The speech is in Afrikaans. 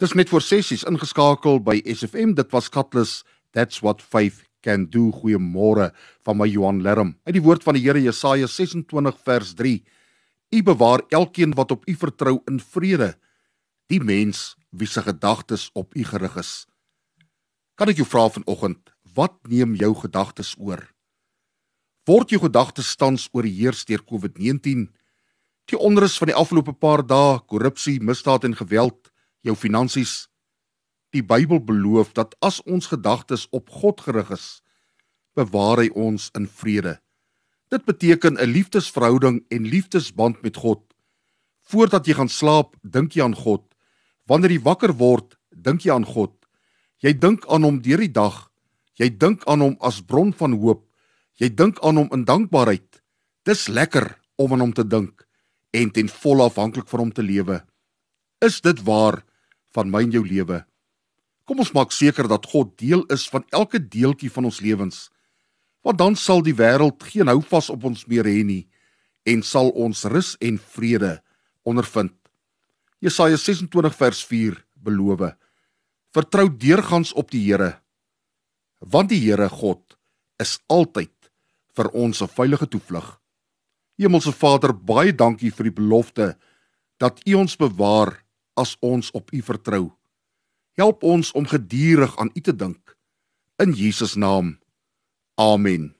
Dis net voor sessies ingeskakel by SFM. Dit was Catalyst. That's what faith can do. Goeiemôre van my Johan Lerm. Uit die woord van die Here Jesaja 26 vers 3. U bewaar elkeen wat op u vertrou in vrede, die mens wie se gedagtes op u gerig is. Kan ek jou vra vanoggend, wat neem jou gedagtes oor? Word jou gedagtes tans oorheers deur COVID-19? Die onrus van die afgelope paar dae, korrupsie, misdaad en geweld jou finansies. Die Bybel beloof dat as ons gedagtes op God gerig is, bewaar hy ons in vrede. Dit beteken 'n liefdesverhouding en liefdesband met God. Voordat jy gaan slaap, dink jy aan God. Wanneer jy wakker word, dink jy aan God. Jy dink aan hom deur die dag. Jy dink aan hom as bron van hoop. Jy dink aan hom in dankbaarheid. Dis lekker om aan hom te dink en ten volle afhanklik van hom te lewe. Is dit waar? Van my en jou lewe. Kom ons maak seker dat God deel is van elke deeltjie van ons lewens. Want dan sal die wêreld geen houvas op ons meer hê nie en sal ons rus en vrede ondervind. Jesaja 26 vers 4 beloof: Vertrou deurgangs op die Here, want die Here God is altyd vir ons 'n veilige toevlug. Hemelse Vader, baie dankie vir die belofte dat U ons bewaar as ons op U vertrou. Help ons om gedurig aan U te dink. In Jesus naam. Amen.